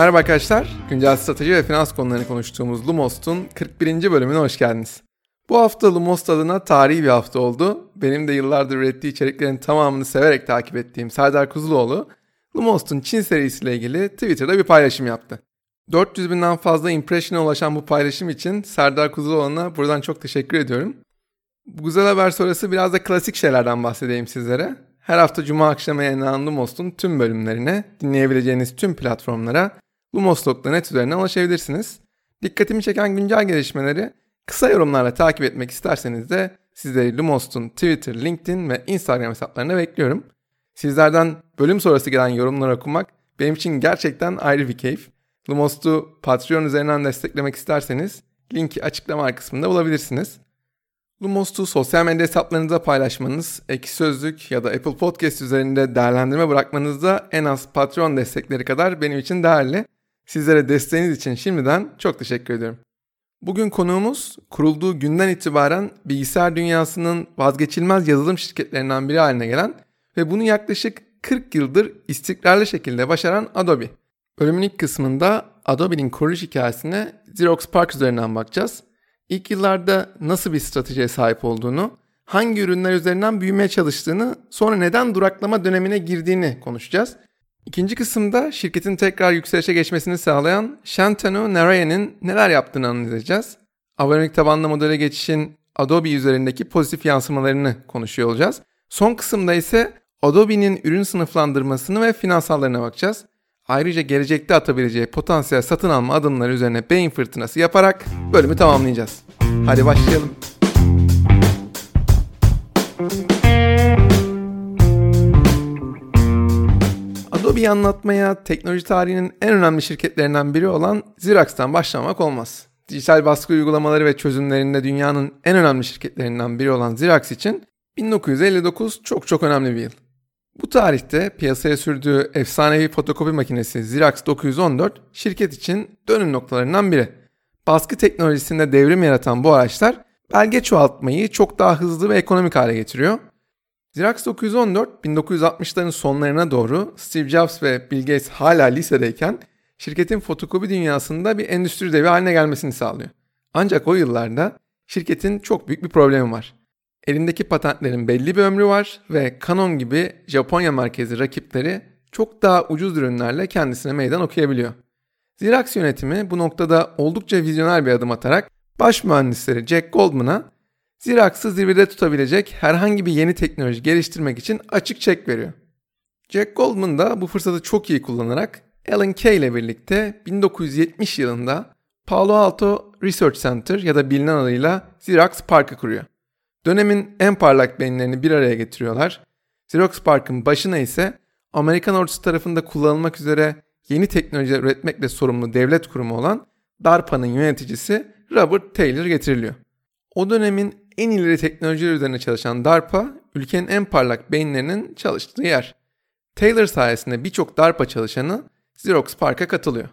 Merhaba arkadaşlar. Güncel strateji ve finans konularını konuştuğumuz Lumos'un 41. bölümüne hoş geldiniz. Bu hafta Lumos adına tarihi bir hafta oldu. Benim de yıllardır ürettiği içeriklerin tamamını severek takip ettiğim Serdar Kuzuloğlu, Lumos'un Çin serisiyle ilgili Twitter'da bir paylaşım yaptı. 400 binden fazla impression'a ulaşan bu paylaşım için Serdar Kuzuloğlu'na buradan çok teşekkür ediyorum. Bu güzel haber sonrası biraz da klasik şeylerden bahsedeyim sizlere. Her hafta Cuma akşamı yayınlanan Lumos'un tüm bölümlerine, dinleyebileceğiniz tüm platformlara lumos.net üzerinden ulaşabilirsiniz. Dikkatimi çeken güncel gelişmeleri kısa yorumlarla takip etmek isterseniz de sizleri Lumos'un Twitter, LinkedIn ve Instagram hesaplarına bekliyorum. Sizlerden bölüm sonrası gelen yorumları okumak benim için gerçekten ayrı bir keyif. Lumos'u Patreon üzerinden desteklemek isterseniz linki açıklama kısmında bulabilirsiniz. Lumos'u sosyal medya hesaplarınızda paylaşmanız, Ekşi Sözlük ya da Apple Podcast üzerinde değerlendirme bırakmanız da en az Patreon destekleri kadar benim için değerli. Sizlere desteğiniz için şimdiden çok teşekkür ediyorum. Bugün konuğumuz kurulduğu günden itibaren bilgisayar dünyasının vazgeçilmez yazılım şirketlerinden biri haline gelen ve bunu yaklaşık 40 yıldır istikrarlı şekilde başaran Adobe. Bölümün ilk kısmında Adobe'nin kuruluş hikayesine Xerox Park üzerinden bakacağız. İlk yıllarda nasıl bir stratejiye sahip olduğunu, hangi ürünler üzerinden büyümeye çalıştığını, sonra neden duraklama dönemine girdiğini konuşacağız. İkinci kısımda şirketin tekrar yükselişe geçmesini sağlayan Shantanu Narayan'ın neler yaptığını analiz edeceğiz. Abonelik tabanlı modele geçişin Adobe üzerindeki pozitif yansımalarını konuşuyor olacağız. Son kısımda ise Adobe'nin ürün sınıflandırmasını ve finansallarına bakacağız. Ayrıca gelecekte atabileceği potansiyel satın alma adımları üzerine beyin fırtınası yaparak bölümü tamamlayacağız. Hadi başlayalım. Adobe'yi anlatmaya teknoloji tarihinin en önemli şirketlerinden biri olan Xerox'tan başlamak olmaz. Dijital baskı uygulamaları ve çözümlerinde dünyanın en önemli şirketlerinden biri olan Xerox için 1959 çok çok önemli bir yıl. Bu tarihte piyasaya sürdüğü efsanevi fotokopi makinesi Xerox 914 şirket için dönüm noktalarından biri. Baskı teknolojisinde devrim yaratan bu araçlar belge çoğaltmayı çok daha hızlı ve ekonomik hale getiriyor. Xerox 914 1960'ların sonlarına doğru Steve Jobs ve Bill Gates hala lisedeyken şirketin fotokopi dünyasında bir endüstri devi haline gelmesini sağlıyor. Ancak o yıllarda şirketin çok büyük bir problemi var. Elindeki patentlerin belli bir ömrü var ve Canon gibi Japonya merkezi rakipleri çok daha ucuz ürünlerle kendisine meydan okuyabiliyor. Xerox yönetimi bu noktada oldukça vizyoner bir adım atarak baş mühendisleri Jack Goldman'a Xerox'ı zirvede tutabilecek herhangi bir yeni teknoloji geliştirmek için açık çek veriyor. Jack Goldman da bu fırsatı çok iyi kullanarak Alan Kay ile birlikte 1970 yılında Palo Alto Research Center ya da bilinen adıyla Xerox Park'ı kuruyor. Dönemin en parlak beyinlerini bir araya getiriyorlar. Xerox Park'ın başına ise Amerikan ordusu tarafında kullanılmak üzere yeni teknolojiler üretmekle sorumlu devlet kurumu olan DARPA'nın yöneticisi Robert Taylor getiriliyor. O dönemin en ileri teknolojiler üzerine çalışan DARPA, ülkenin en parlak beyinlerinin çalıştığı yer. Taylor sayesinde birçok DARPA çalışanı Xerox Park'a katılıyor.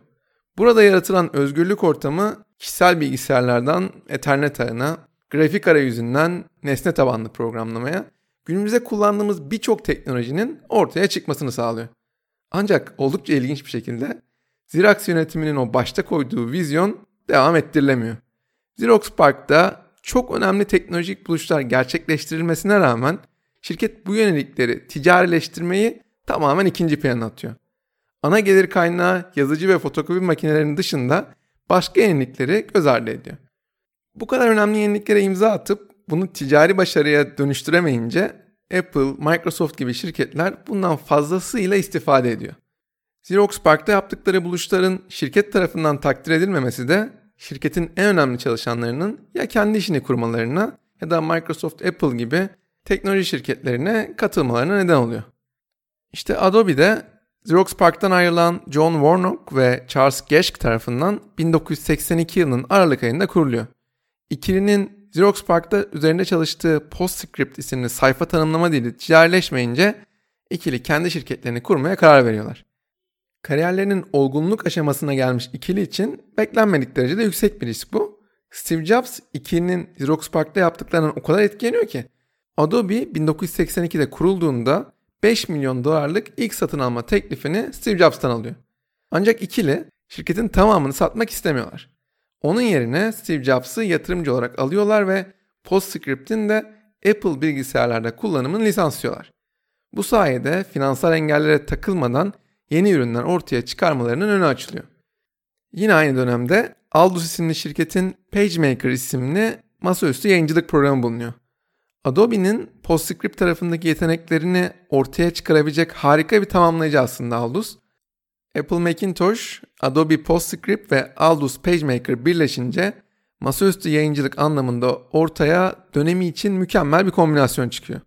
Burada yaratılan özgürlük ortamı kişisel bilgisayarlardan Ethernet ağına, grafik arayüzünden nesne tabanlı programlamaya, günümüzde kullandığımız birçok teknolojinin ortaya çıkmasını sağlıyor. Ancak oldukça ilginç bir şekilde Xerox yönetiminin o başta koyduğu vizyon devam ettirilemiyor. Xerox Park'ta çok önemli teknolojik buluşlar gerçekleştirilmesine rağmen şirket bu yönelikleri ticarileştirmeyi tamamen ikinci plana atıyor. Ana gelir kaynağı yazıcı ve fotokopi makinelerinin dışında başka yenilikleri göz ardı ediyor. Bu kadar önemli yeniliklere imza atıp bunu ticari başarıya dönüştüremeyince Apple, Microsoft gibi şirketler bundan fazlasıyla istifade ediyor. Xerox Park'ta yaptıkları buluşların şirket tarafından takdir edilmemesi de şirketin en önemli çalışanlarının ya kendi işini kurmalarına ya da Microsoft, Apple gibi teknoloji şirketlerine katılmalarına neden oluyor. İşte Adobe'de Xerox Park'tan ayrılan John Warnock ve Charles Geschke tarafından 1982 yılının Aralık ayında kuruluyor. İkilinin Xerox Park'ta üzerinde çalıştığı PostScript isimli sayfa tanımlama dili ticarileşmeyince ikili kendi şirketlerini kurmaya karar veriyorlar. Kariyerlerinin olgunluk aşamasına gelmiş ikili için beklenmedik derecede yüksek bir risk bu. Steve Jobs ikilinin Xerox Park'ta yaptıklarından o kadar etkileniyor ki Adobe 1982'de kurulduğunda 5 milyon dolarlık ilk satın alma teklifini Steve Jobs'tan alıyor. Ancak ikili Şirketin tamamını satmak istemiyorlar. Onun yerine Steve Jobs'ı yatırımcı olarak alıyorlar ve PostScript'in de Apple bilgisayarlarda kullanımını lisanslıyorlar. Bu sayede finansal engellere takılmadan yeni ürünler ortaya çıkarmalarının önü açılıyor. Yine aynı dönemde Aldus isimli şirketin PageMaker isimli masaüstü yayıncılık programı bulunuyor. Adobe'nin PostScript tarafındaki yeteneklerini ortaya çıkarabilecek harika bir tamamlayıcı aslında Aldus. Apple Macintosh, Adobe PostScript ve Aldus PageMaker birleşince masaüstü yayıncılık anlamında ortaya dönemi için mükemmel bir kombinasyon çıkıyor.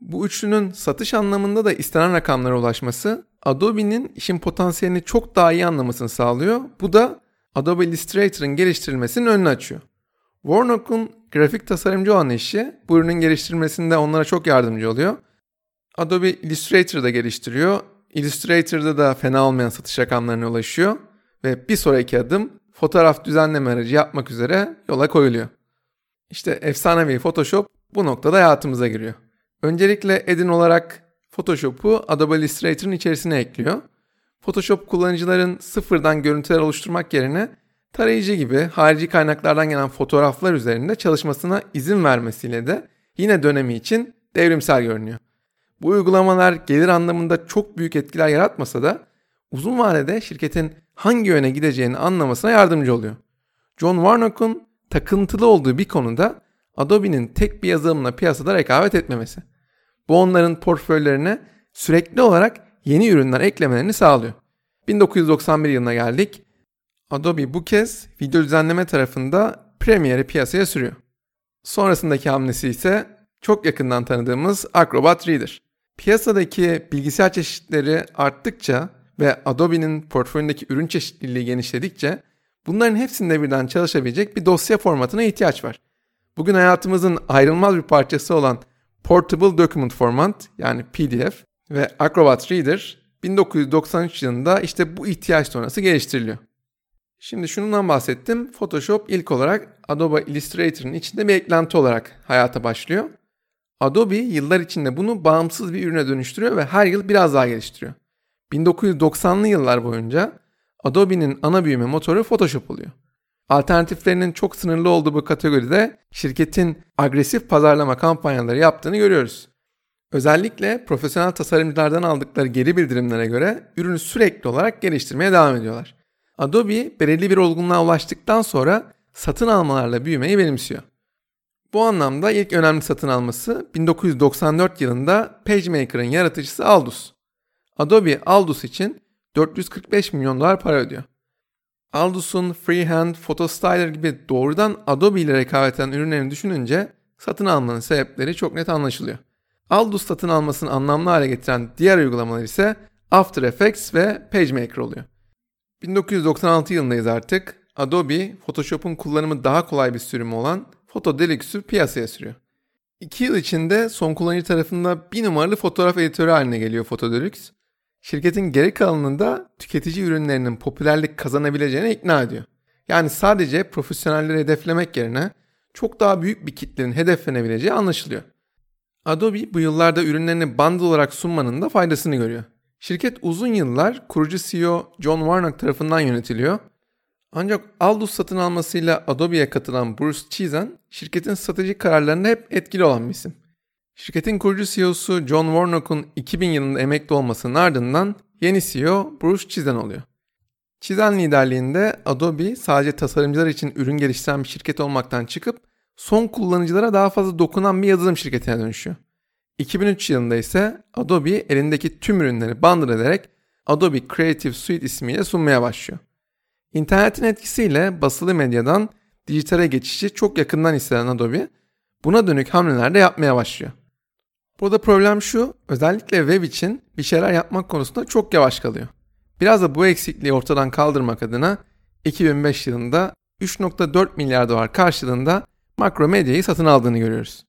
Bu üçlünün satış anlamında da istenen rakamlara ulaşması Adobe'nin işin potansiyelini çok daha iyi anlamasını sağlıyor. Bu da Adobe Illustrator'ın geliştirilmesinin önünü açıyor. Warnock'un grafik tasarımcı olan eşi bu ürünün geliştirilmesinde onlara çok yardımcı oluyor. Adobe Illustrator'da geliştiriyor. Illustrator'da da fena olmayan satış rakamlarına ulaşıyor ve bir sonraki adım fotoğraf düzenleme aracı yapmak üzere yola koyuluyor. İşte efsanevi Photoshop bu noktada hayatımıza giriyor. Öncelikle Edin olarak Photoshop'u Adobe Illustrator'ın içerisine ekliyor. Photoshop kullanıcıların sıfırdan görüntüler oluşturmak yerine tarayıcı gibi harici kaynaklardan gelen fotoğraflar üzerinde çalışmasına izin vermesiyle de yine dönemi için devrimsel görünüyor. Bu uygulamalar gelir anlamında çok büyük etkiler yaratmasa da uzun vadede şirketin hangi yöne gideceğini anlamasına yardımcı oluyor. John Warnock'un takıntılı olduğu bir konuda Adobe'nin tek bir yazılımla piyasada rekabet etmemesi. Bu onların portföylerine sürekli olarak yeni ürünler eklemelerini sağlıyor. 1991 yılına geldik. Adobe bu kez video düzenleme tarafında Premiere'i piyasaya sürüyor. Sonrasındaki hamlesi ise çok yakından tanıdığımız Acrobat Reader. Piyasadaki bilgisayar çeşitleri arttıkça ve Adobe'nin portföyündeki ürün çeşitliliği genişledikçe bunların hepsinde birden çalışabilecek bir dosya formatına ihtiyaç var. Bugün hayatımızın ayrılmaz bir parçası olan Portable Document Format yani PDF ve Acrobat Reader 1993 yılında işte bu ihtiyaç sonrası geliştiriliyor. Şimdi şundan bahsettim. Photoshop ilk olarak Adobe Illustrator'ın içinde bir eklenti olarak hayata başlıyor. Adobe yıllar içinde bunu bağımsız bir ürüne dönüştürüyor ve her yıl biraz daha geliştiriyor. 1990'lı yıllar boyunca Adobe'nin ana büyüme motoru Photoshop oluyor. Alternatiflerinin çok sınırlı olduğu bu kategoride şirketin agresif pazarlama kampanyaları yaptığını görüyoruz. Özellikle profesyonel tasarımcılardan aldıkları geri bildirimlere göre ürünü sürekli olarak geliştirmeye devam ediyorlar. Adobe belirli bir olgunluğa ulaştıktan sonra satın almalarla büyümeyi benimsiyor. Bu anlamda ilk önemli satın alması 1994 yılında PageMaker'ın yaratıcısı Aldus. Adobe Aldus için 445 milyon dolar para ödüyor. Aldus'un Freehand, PhotoStyler gibi doğrudan Adobe ile rekabet eden ürünlerini düşününce satın almanın sebepleri çok net anlaşılıyor. Aldus satın almasını anlamlı hale getiren diğer uygulamalar ise After Effects ve PageMaker oluyor. 1996 yılındayız artık. Adobe, Photoshop'un kullanımı daha kolay bir sürümü olan Photo Deluxe'ü piyasaya sürüyor. İki yıl içinde son kullanıcı tarafında bir numaralı fotoğraf editörü haline geliyor Photo Deluxe. Şirketin geri kalanını da tüketici ürünlerinin popülerlik kazanabileceğine ikna ediyor. Yani sadece profesyonelleri hedeflemek yerine çok daha büyük bir kitlenin hedeflenebileceği anlaşılıyor. Adobe bu yıllarda ürünlerini bundle olarak sunmanın da faydasını görüyor. Şirket uzun yıllar kurucu CEO John Warnock tarafından yönetiliyor. Ancak Aldus satın almasıyla Adobe'ye katılan Bruce Chizen şirketin strateji kararlarında hep etkili olan bir isim. Şirketin kurucu CEO'su John Warnock'un 2000 yılında emekli olmasının ardından yeni CEO Bruce Chizen oluyor. Chizen liderliğinde Adobe sadece tasarımcılar için ürün geliştiren bir şirket olmaktan çıkıp son kullanıcılara daha fazla dokunan bir yazılım şirketine dönüşüyor. 2003 yılında ise Adobe elindeki tüm ürünleri bundle ederek Adobe Creative Suite ismiyle sunmaya başlıyor. İnternetin etkisiyle basılı medyadan dijitale geçişi çok yakından hisseden Adobe buna dönük hamleler de yapmaya başlıyor. Burada problem şu, özellikle web için bir şeyler yapmak konusunda çok yavaş kalıyor. Biraz da bu eksikliği ortadan kaldırmak adına 2005 yılında 3.4 milyar dolar karşılığında Macromedia'yı satın aldığını görüyoruz.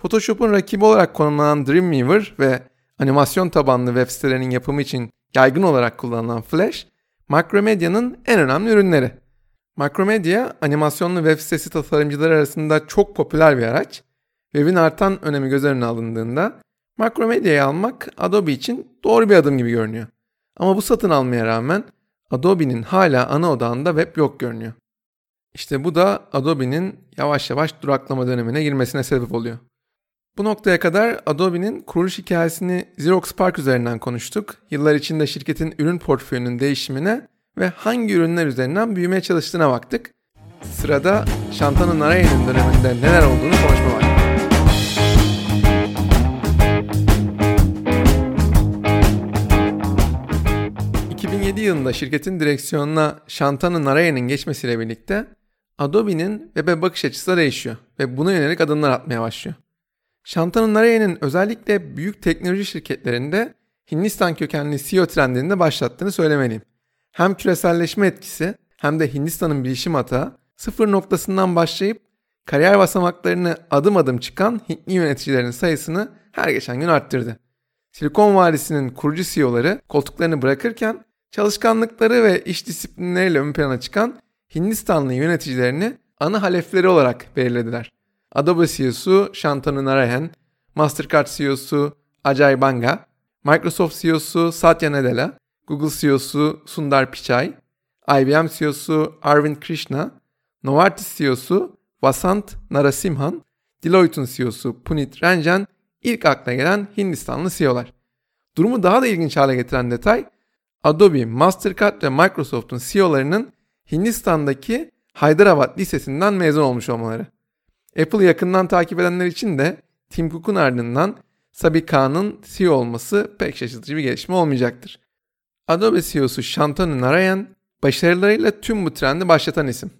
Photoshop'un rakibi olarak konumlanan Dreamweaver ve animasyon tabanlı web sitelerinin yapımı için yaygın olarak kullanılan Flash, Macromedia'nın en önemli ürünleri. Macromedia, animasyonlu web sitesi tasarımcıları arasında çok popüler bir araç. Web'in artan önemi göz önüne alındığında Macromedia'yı almak Adobe için doğru bir adım gibi görünüyor. Ama bu satın almaya rağmen Adobe'nin hala ana odağında web yok görünüyor. İşte bu da Adobe'nin yavaş yavaş duraklama dönemine girmesine sebep oluyor. Bu noktaya kadar Adobe'nin kuruluş hikayesini Xerox PARC üzerinden konuştuk. Yıllar içinde şirketin ürün portföyünün değişimine ve hangi ürünler üzerinden büyümeye çalıştığına baktık. Sırada Shantanu Narayan'ın döneminde neler olduğunu konuşma var. 2007 yılında şirketin direksiyonuna Shantanu Narayan'ın geçmesiyle birlikte Adobe'nin web'e bakış açısı da değişiyor ve buna yönelik adımlar atmaya başlıyor. Shantanu Narayan'ın özellikle büyük teknoloji şirketlerinde Hindistan kökenli CEO trendini de başlattığını söylemeliyim. Hem küreselleşme etkisi hem de Hindistan'ın bilişim hata sıfır noktasından başlayıp kariyer basamaklarını adım adım çıkan Hintli yöneticilerin sayısını her geçen gün arttırdı. Silikon Vadisi'nin kurucu CEO'ları koltuklarını bırakırken çalışkanlıkları ve iş disiplinleriyle ön plana çıkan Hindistanlı yöneticilerini ana halefleri olarak belirlediler. Adobe CEO'su Shantanu Narayan, Mastercard CEO'su Ajay Banga, Microsoft CEO'su Satya Nadella, Google CEO'su Sundar Pichai, IBM CEO'su Arvind Krishna, Novartis CEO'su Vasant Narasimhan, Deloitte'un CEO'su Punit Ranjan ilk akla gelen Hindistanlı CEO'lar. Durumu daha da ilginç hale getiren detay Adobe, Mastercard ve Microsoft'un CEO'larının Hindistan'daki Hyderabad Lisesi'nden mezun olmuş olmaları. Apple'ı yakından takip edenler için de Tim Cook'un ardından Sabi Khan'ın CEO olması pek şaşırtıcı bir gelişme olmayacaktır. Adobe CEO'su Shantanu Narayan başarılarıyla tüm bu trendi başlatan isim.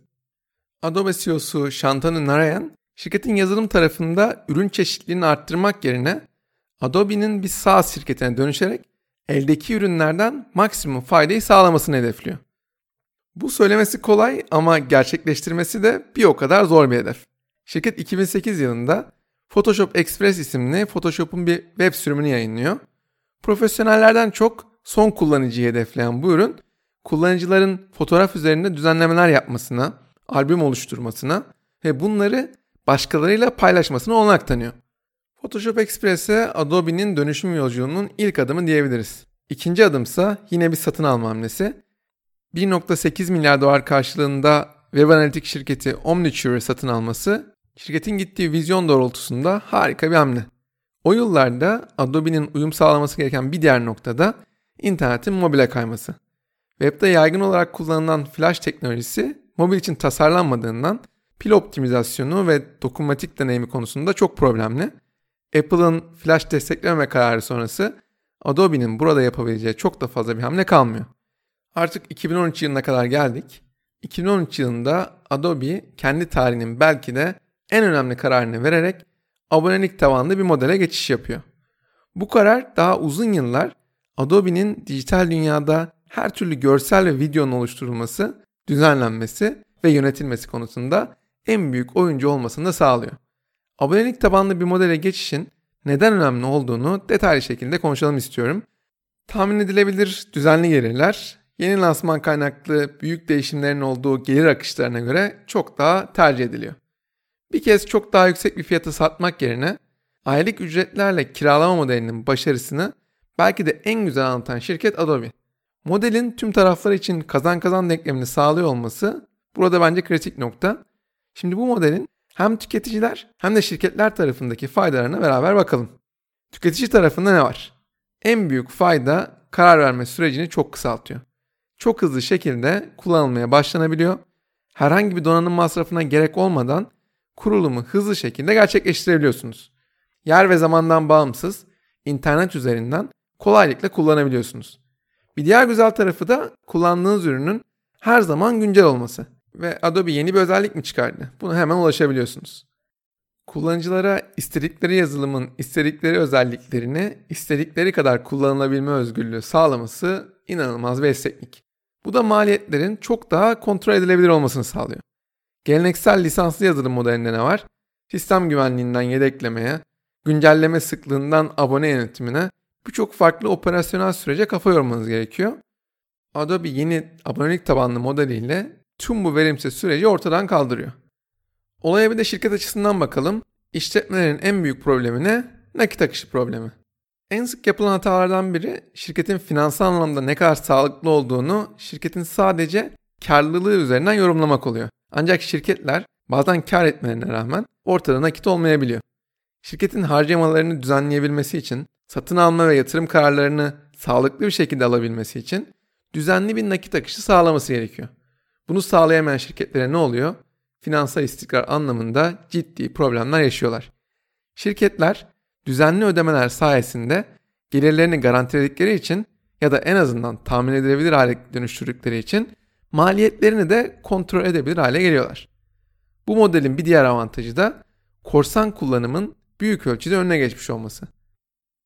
Adobe CEO'su Shantanu Narayan, şirketin yazılım tarafında ürün çeşitliliğini arttırmak yerine Adobe'nin bir SaaS şirketine dönüşerek eldeki ürünlerden maksimum faydayı sağlamasını hedefliyor. Bu söylemesi kolay ama gerçekleştirmesi de bir o kadar zor bir hedef. Şirket 2008 yılında Photoshop Express isimli Photoshop'un bir web sürümünü yayınlıyor. Profesyonellerden çok son kullanıcıyı hedefleyen bu ürün kullanıcıların fotoğraf üzerinde düzenlemeler yapmasına, albüm oluşturmasına ve bunları başkalarıyla paylaşmasına olanak tanıyor. Photoshop Express'e Adobe'nin dönüşüm yolculuğunun ilk adımı diyebiliriz. İkinci adımsa yine bir satın alma hamlesi. 1.8 milyar dolar karşılığında web analitik şirketi Omniture satın alması şirketin gittiği vizyon doğrultusunda harika bir hamle. O yıllarda Adobe'nin uyum sağlaması gereken bir diğer noktada internetin mobile kayması. Web'de yaygın olarak kullanılan flash teknolojisi mobil için tasarlanmadığından pil optimizasyonu ve dokunmatik deneyimi konusunda çok problemli. Apple'ın flash destekleme kararı sonrası Adobe'nin burada yapabileceği çok da fazla bir hamle kalmıyor. Artık 2013 yılına kadar geldik. 2013 yılında Adobe kendi tarihinin belki de en önemli kararını vererek abonelik tavanlı bir modele geçiş yapıyor. Bu karar daha uzun yıllar Adobe'nin dijital dünyada her türlü görsel ve videonun oluşturulması, düzenlenmesi ve yönetilmesi konusunda en büyük oyuncu olmasını da sağlıyor. Abonelik tabanlı bir modele geçişin neden önemli olduğunu detaylı şekilde konuşalım istiyorum. Tahmin edilebilir düzenli gelirler, yeni lansman kaynaklı büyük değişimlerin olduğu gelir akışlarına göre çok daha tercih ediliyor. Bir kez çok daha yüksek bir fiyata satmak yerine aylık ücretlerle kiralama modelinin başarısını belki de en güzel anlatan şirket Adobe. Modelin tüm taraflar için kazan kazan denklemini sağlıyor olması burada bence kritik nokta. Şimdi bu modelin hem tüketiciler hem de şirketler tarafındaki faydalarına beraber bakalım. Tüketici tarafında ne var? En büyük fayda karar verme sürecini çok kısaltıyor. Çok hızlı şekilde kullanılmaya başlanabiliyor. Herhangi bir donanım masrafına gerek olmadan kurulumu hızlı şekilde gerçekleştirebiliyorsunuz. Yer ve zamandan bağımsız internet üzerinden kolaylıkla kullanabiliyorsunuz. Bir diğer güzel tarafı da kullandığınız ürünün her zaman güncel olması. Ve Adobe yeni bir özellik mi çıkardı? Buna hemen ulaşabiliyorsunuz. Kullanıcılara istedikleri yazılımın istedikleri özelliklerini istedikleri kadar kullanılabilme özgürlüğü sağlaması inanılmaz bir esneklik. Bu da maliyetlerin çok daha kontrol edilebilir olmasını sağlıyor. Geleneksel lisanslı yazılım modelinde ne var? Sistem güvenliğinden yedeklemeye, güncelleme sıklığından abone yönetimine birçok farklı operasyonel sürece kafa yormanız gerekiyor. Adobe yeni abonelik tabanlı modeliyle tüm bu verimsiz süreci ortadan kaldırıyor. Olaya bir de şirket açısından bakalım. İşletmelerin en büyük problemi ne? Nakit akışı problemi. En sık yapılan hatalardan biri şirketin finansal anlamda ne kadar sağlıklı olduğunu şirketin sadece karlılığı üzerinden yorumlamak oluyor. Ancak şirketler bazen kar etmelerine rağmen ortada nakit olmayabiliyor. Şirketin harcamalarını düzenleyebilmesi için, satın alma ve yatırım kararlarını sağlıklı bir şekilde alabilmesi için düzenli bir nakit akışı sağlaması gerekiyor. Bunu sağlayamayan şirketlere ne oluyor? Finansal istikrar anlamında ciddi problemler yaşıyorlar. Şirketler düzenli ödemeler sayesinde gelirlerini garantiledikleri için ya da en azından tahmin edilebilir hale dönüştürdükleri için maliyetlerini de kontrol edebilir hale geliyorlar. Bu modelin bir diğer avantajı da korsan kullanımın büyük ölçüde önüne geçmiş olması.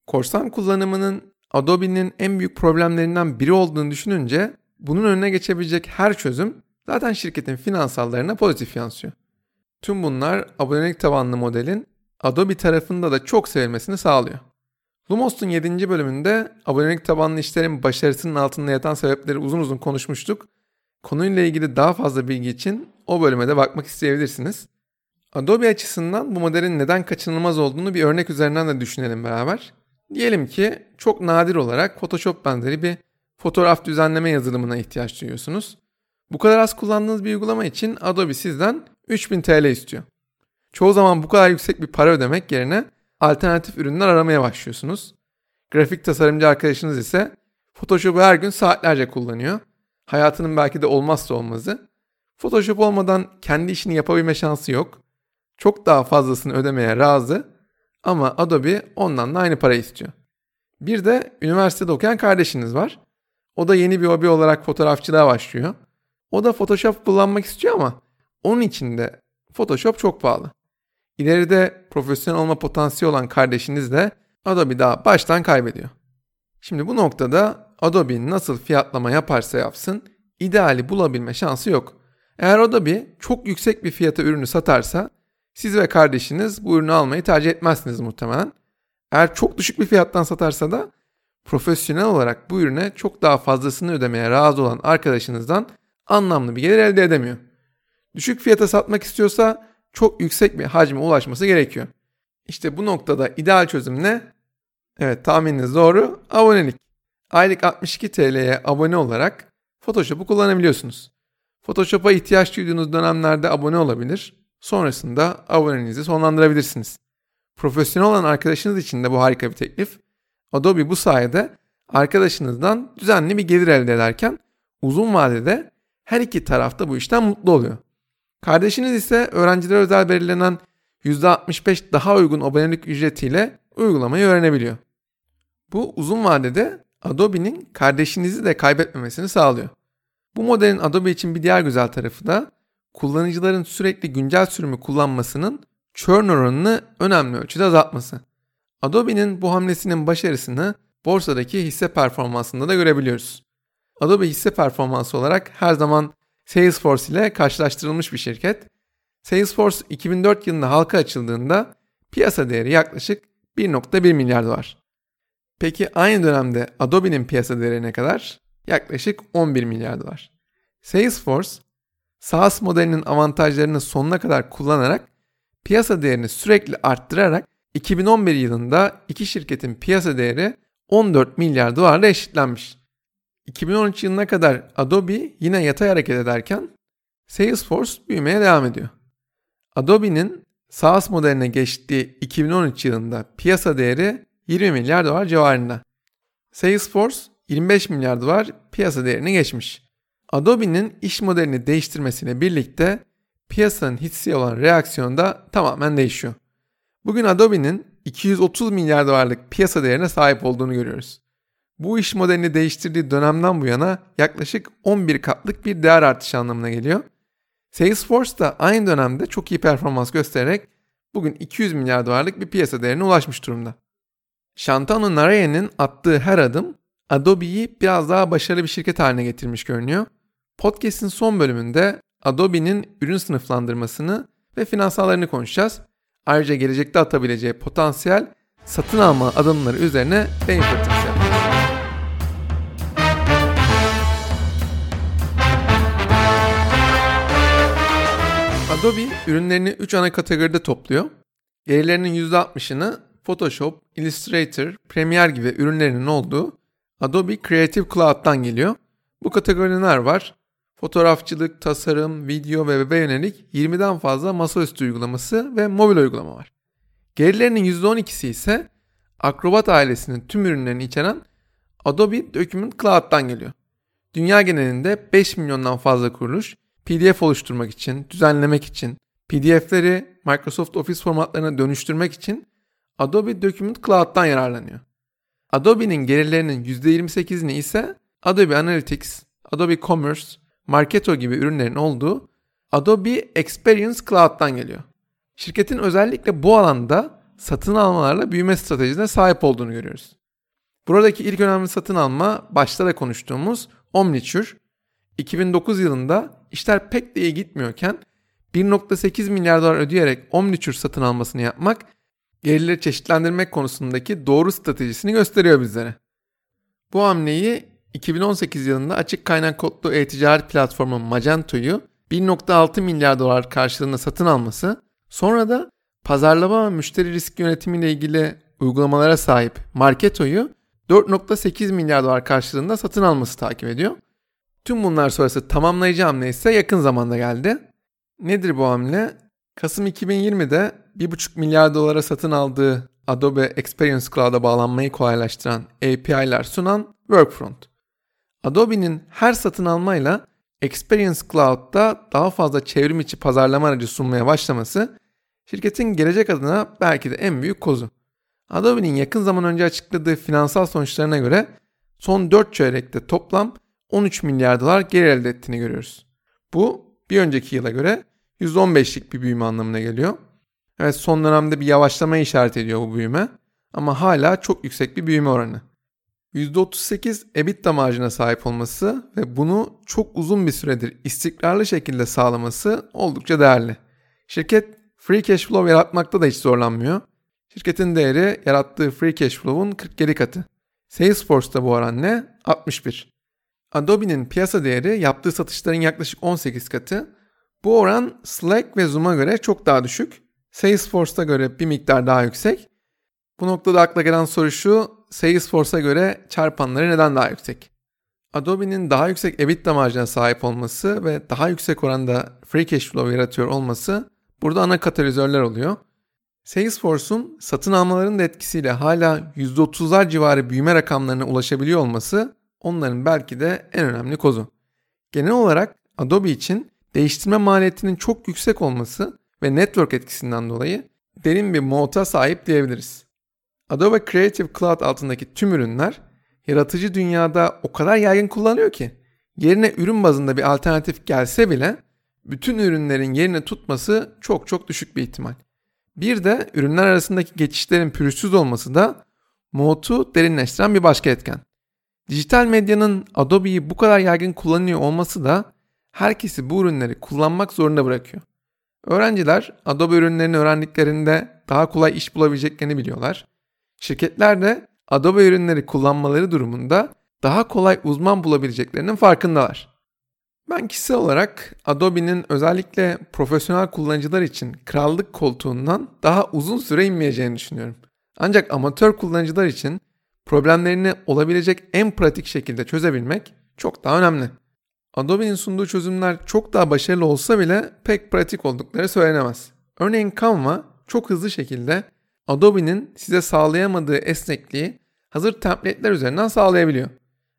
Korsan kullanımının Adobe'nin en büyük problemlerinden biri olduğunu düşününce bunun önüne geçebilecek her çözüm zaten şirketin finansallarına pozitif yansıyor. Tüm bunlar abonelik tabanlı modelin Adobe tarafında da çok sevilmesini sağlıyor. Lumos'un 7. bölümünde abonelik tabanlı işlerin başarısının altında yatan sebepleri uzun uzun konuşmuştuk. Konuyla ilgili daha fazla bilgi için o bölüme de bakmak isteyebilirsiniz. Adobe açısından bu modelin neden kaçınılmaz olduğunu bir örnek üzerinden de düşünelim beraber. Diyelim ki çok nadir olarak Photoshop benzeri bir fotoğraf düzenleme yazılımına ihtiyaç duyuyorsunuz. Bu kadar az kullandığınız bir uygulama için Adobe sizden 3000 TL istiyor. Çoğu zaman bu kadar yüksek bir para ödemek yerine alternatif ürünler aramaya başlıyorsunuz. Grafik tasarımcı arkadaşınız ise Photoshop'u her gün saatlerce kullanıyor. Hayatının belki de olmazsa olmazı. Photoshop olmadan kendi işini yapabilme şansı yok. Çok daha fazlasını ödemeye razı ama Adobe ondan da aynı para istiyor. Bir de üniversitede okuyan kardeşiniz var. O da yeni bir hobi olarak fotoğrafçılığa başlıyor. O da Photoshop kullanmak istiyor ama onun için de Photoshop çok pahalı. İleride profesyonel olma potansiyeli olan kardeşiniz de Adobe daha baştan kaybediyor. Şimdi bu noktada Adobe nasıl fiyatlama yaparsa yapsın ideali bulabilme şansı yok. Eğer Adobe çok yüksek bir fiyata ürünü satarsa siz ve kardeşiniz bu ürünü almayı tercih etmezsiniz muhtemelen. Eğer çok düşük bir fiyattan satarsa da profesyonel olarak bu ürüne çok daha fazlasını ödemeye razı olan arkadaşınızdan anlamlı bir gelir elde edemiyor. Düşük fiyata satmak istiyorsa çok yüksek bir hacme ulaşması gerekiyor. İşte bu noktada ideal çözüm ne? Evet tahmininiz doğru abonelik. Aylık 62 TL'ye abone olarak Photoshop'u kullanabiliyorsunuz. Photoshop'a ihtiyaç duyduğunuz dönemlerde abone olabilir. Sonrasında aboneliğinizi sonlandırabilirsiniz. Profesyonel olan arkadaşınız için de bu harika bir teklif. Adobe bu sayede arkadaşınızdan düzenli bir gelir elde ederken uzun vadede her iki tarafta bu işten mutlu oluyor. Kardeşiniz ise öğrencilere özel belirlenen %65 daha uygun abonelik ücretiyle uygulamayı öğrenebiliyor. Bu uzun vadede Adobe'nin kardeşinizi de kaybetmemesini sağlıyor. Bu modelin Adobe için bir diğer güzel tarafı da kullanıcıların sürekli güncel sürümü kullanmasının churn oranını önemli ölçüde azaltması. Adobe'nin bu hamlesinin başarısını borsadaki hisse performansında da görebiliyoruz. Adobe hisse performansı olarak her zaman Salesforce ile karşılaştırılmış bir şirket. Salesforce 2004 yılında halka açıldığında piyasa değeri yaklaşık 1.1 milyar dolar. Peki aynı dönemde Adobe'nin piyasa değeri ne kadar? Yaklaşık 11 milyar dolar. Salesforce, SaaS modelinin avantajlarını sonuna kadar kullanarak piyasa değerini sürekli arttırarak 2011 yılında iki şirketin piyasa değeri 14 milyar dolarla eşitlenmiş. 2013 yılına kadar Adobe yine yatay hareket ederken Salesforce büyümeye devam ediyor. Adobe'nin SaaS modeline geçtiği 2013 yılında piyasa değeri 20 milyar dolar civarında. Salesforce 25 milyar dolar piyasa değerini geçmiş. Adobe'nin iş modelini değiştirmesiyle birlikte piyasanın hissi olan reaksiyonu da tamamen değişiyor. Bugün Adobe'nin 230 milyar dolarlık piyasa değerine sahip olduğunu görüyoruz. Bu iş modelini değiştirdiği dönemden bu yana yaklaşık 11 katlık bir değer artışı anlamına geliyor. Salesforce da aynı dönemde çok iyi performans göstererek bugün 200 milyar dolarlık bir piyasa değerine ulaşmış durumda. Shantanu Narayan'ın attığı her adım Adobe'yi biraz daha başarılı bir şirket haline getirmiş görünüyor. Podcast'in son bölümünde Adobe'nin ürün sınıflandırmasını ve finansallarını konuşacağız. Ayrıca gelecekte atabileceği potansiyel satın alma adımları üzerine beyin fırtınası Adobe ürünlerini 3 ana kategoride topluyor. Gelirlerinin %60'ını Photoshop, Illustrator, Premiere gibi ürünlerinin olduğu Adobe Creative Cloud'dan geliyor. Bu kategoriler var. Fotoğrafçılık, tasarım, video ve web'e yönelik 20'den fazla masaüstü uygulaması ve mobil uygulama var. Gerilerinin %12'si ise Acrobat ailesinin tüm ürünlerini içeren Adobe Document Cloud'dan geliyor. Dünya genelinde 5 milyondan fazla kuruluş PDF oluşturmak için, düzenlemek için, PDF'leri Microsoft Office formatlarına dönüştürmek için Adobe Document Cloud'dan yararlanıyor. Adobe'nin gelirlerinin %28'ini ise Adobe Analytics, Adobe Commerce, Marketo gibi ürünlerin olduğu Adobe Experience Cloud'dan geliyor. Şirketin özellikle bu alanda satın almalarla büyüme stratejisine sahip olduğunu görüyoruz. Buradaki ilk önemli satın alma başta da konuştuğumuz Omniture. 2009 yılında işler pek de iyi gitmiyorken 1.8 milyar dolar ödeyerek Omniture satın almasını yapmak gelirleri çeşitlendirmek konusundaki doğru stratejisini gösteriyor bizlere. Bu hamleyi 2018 yılında açık kaynak kodlu e-ticaret platformu Magento'yu 1.6 milyar dolar karşılığında satın alması, sonra da pazarlama ve müşteri risk yönetimi ile ilgili uygulamalara sahip Marketo'yu 4.8 milyar dolar karşılığında satın alması takip ediyor. Tüm bunlar sonrası tamamlayıcı hamle ise yakın zamanda geldi. Nedir bu hamle? Kasım 2020'de 1.5 milyar dolara satın aldığı Adobe Experience Cloud'a bağlanmayı kolaylaştıran API'ler sunan Workfront. Adobe'nin her satın almayla Experience Cloud'da daha fazla çevrim içi pazarlama aracı sunmaya başlaması şirketin gelecek adına belki de en büyük kozu. Adobe'nin yakın zaman önce açıkladığı finansal sonuçlarına göre son 4 çeyrekte toplam 13 milyar dolar geri elde ettiğini görüyoruz. Bu bir önceki yıla göre %15'lik bir büyüme anlamına geliyor. Evet son dönemde bir yavaşlama işaret ediyor bu büyüme ama hala çok yüksek bir büyüme oranı. %38 EBITDA marjına sahip olması ve bunu çok uzun bir süredir istikrarlı şekilde sağlaması oldukça değerli. Şirket free cash flow yaratmakta da hiç zorlanmıyor. Şirketin değeri yarattığı free cash flow'un 47 katı. Salesforce'da bu oran ne? 61. Adobe'nin piyasa değeri yaptığı satışların yaklaşık 18 katı. Bu oran Slack ve Zoom'a göre çok daha düşük. Salesforce'a göre bir miktar daha yüksek. Bu noktada akla gelen soru şu, Salesforce'a göre çarpanları neden daha yüksek? Adobe'nin daha yüksek EBITDA marjına sahip olması ve daha yüksek oranda free cash flow yaratıyor olması burada ana katalizörler oluyor. Salesforce'un satın almaların da etkisiyle hala %30'lar civarı büyüme rakamlarına ulaşabiliyor olması onların belki de en önemli kozu. Genel olarak Adobe için değiştirme maliyetinin çok yüksek olması ve network etkisinden dolayı derin bir moata sahip diyebiliriz. Adobe Creative Cloud altındaki tüm ürünler yaratıcı dünyada o kadar yaygın kullanılıyor ki yerine ürün bazında bir alternatif gelse bile bütün ürünlerin yerini tutması çok çok düşük bir ihtimal. Bir de ürünler arasındaki geçişlerin pürüzsüz olması da moat'u derinleştiren bir başka etken. Dijital medyanın Adobe'yi bu kadar yaygın kullanıyor olması da herkesi bu ürünleri kullanmak zorunda bırakıyor. Öğrenciler Adobe ürünlerini öğrendiklerinde daha kolay iş bulabileceklerini biliyorlar. Şirketler de Adobe ürünleri kullanmaları durumunda daha kolay uzman bulabileceklerinin farkındalar. Ben kişisel olarak Adobe'nin özellikle profesyonel kullanıcılar için krallık koltuğundan daha uzun süre inmeyeceğini düşünüyorum. Ancak amatör kullanıcılar için problemlerini olabilecek en pratik şekilde çözebilmek çok daha önemli. Adobe'nin sunduğu çözümler çok daha başarılı olsa bile pek pratik oldukları söylenemez. Örneğin Canva çok hızlı şekilde Adobe'nin size sağlayamadığı esnekliği hazır template'ler üzerinden sağlayabiliyor.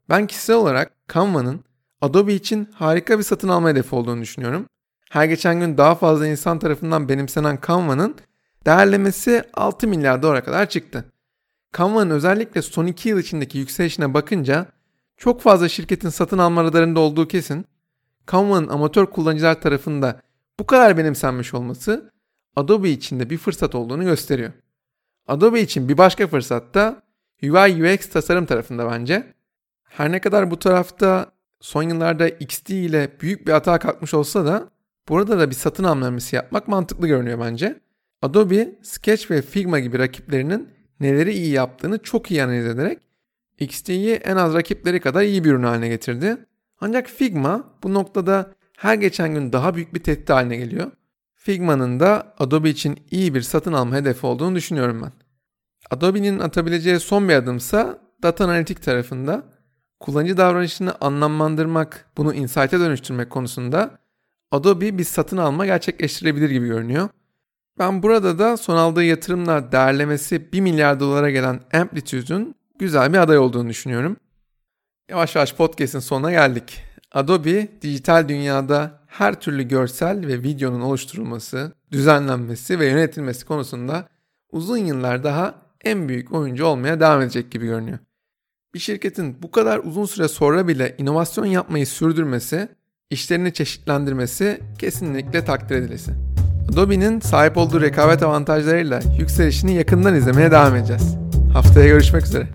Ben kişisel olarak Canva'nın Adobe için harika bir satın alma hedefi olduğunu düşünüyorum. Her geçen gün daha fazla insan tarafından benimsenen Canva'nın değerlemesi 6 milyar dolara kadar çıktı. Canva'nın özellikle son 2 yıl içindeki yükselişine bakınca çok fazla şirketin satın alma radarında olduğu kesin. Canva'nın amatör kullanıcılar tarafında bu kadar benimsenmiş olması Adobe için de bir fırsat olduğunu gösteriyor. Adobe için bir başka fırsat da UI UX tasarım tarafında bence. Her ne kadar bu tarafta son yıllarda XD ile büyük bir hata kalkmış olsa da burada da bir satın almamesi yapmak mantıklı görünüyor bence. Adobe, Sketch ve Figma gibi rakiplerinin neleri iyi yaptığını çok iyi analiz ederek XD'yi en az rakipleri kadar iyi bir ürün haline getirdi. Ancak Figma bu noktada her geçen gün daha büyük bir tehdit haline geliyor. Figma'nın da Adobe için iyi bir satın alma hedefi olduğunu düşünüyorum ben. Adobe'nin atabileceği son bir adımsa data analitik tarafında kullanıcı davranışını anlamlandırmak, bunu insight'e dönüştürmek konusunda Adobe bir satın alma gerçekleştirebilir gibi görünüyor. Ben burada da son aldığı yatırımla değerlemesi 1 milyar dolara gelen Amplitude'un güzel bir aday olduğunu düşünüyorum. Yavaş yavaş podcast'in sonuna geldik. Adobe dijital dünyada her türlü görsel ve videonun oluşturulması, düzenlenmesi ve yönetilmesi konusunda uzun yıllar daha en büyük oyuncu olmaya devam edecek gibi görünüyor. Bir şirketin bu kadar uzun süre sonra bile inovasyon yapmayı sürdürmesi, işlerini çeşitlendirmesi kesinlikle takdir edilesi. Adobe'nin sahip olduğu rekabet avantajlarıyla yükselişini yakından izlemeye devam edeceğiz. Haftaya görüşmek üzere.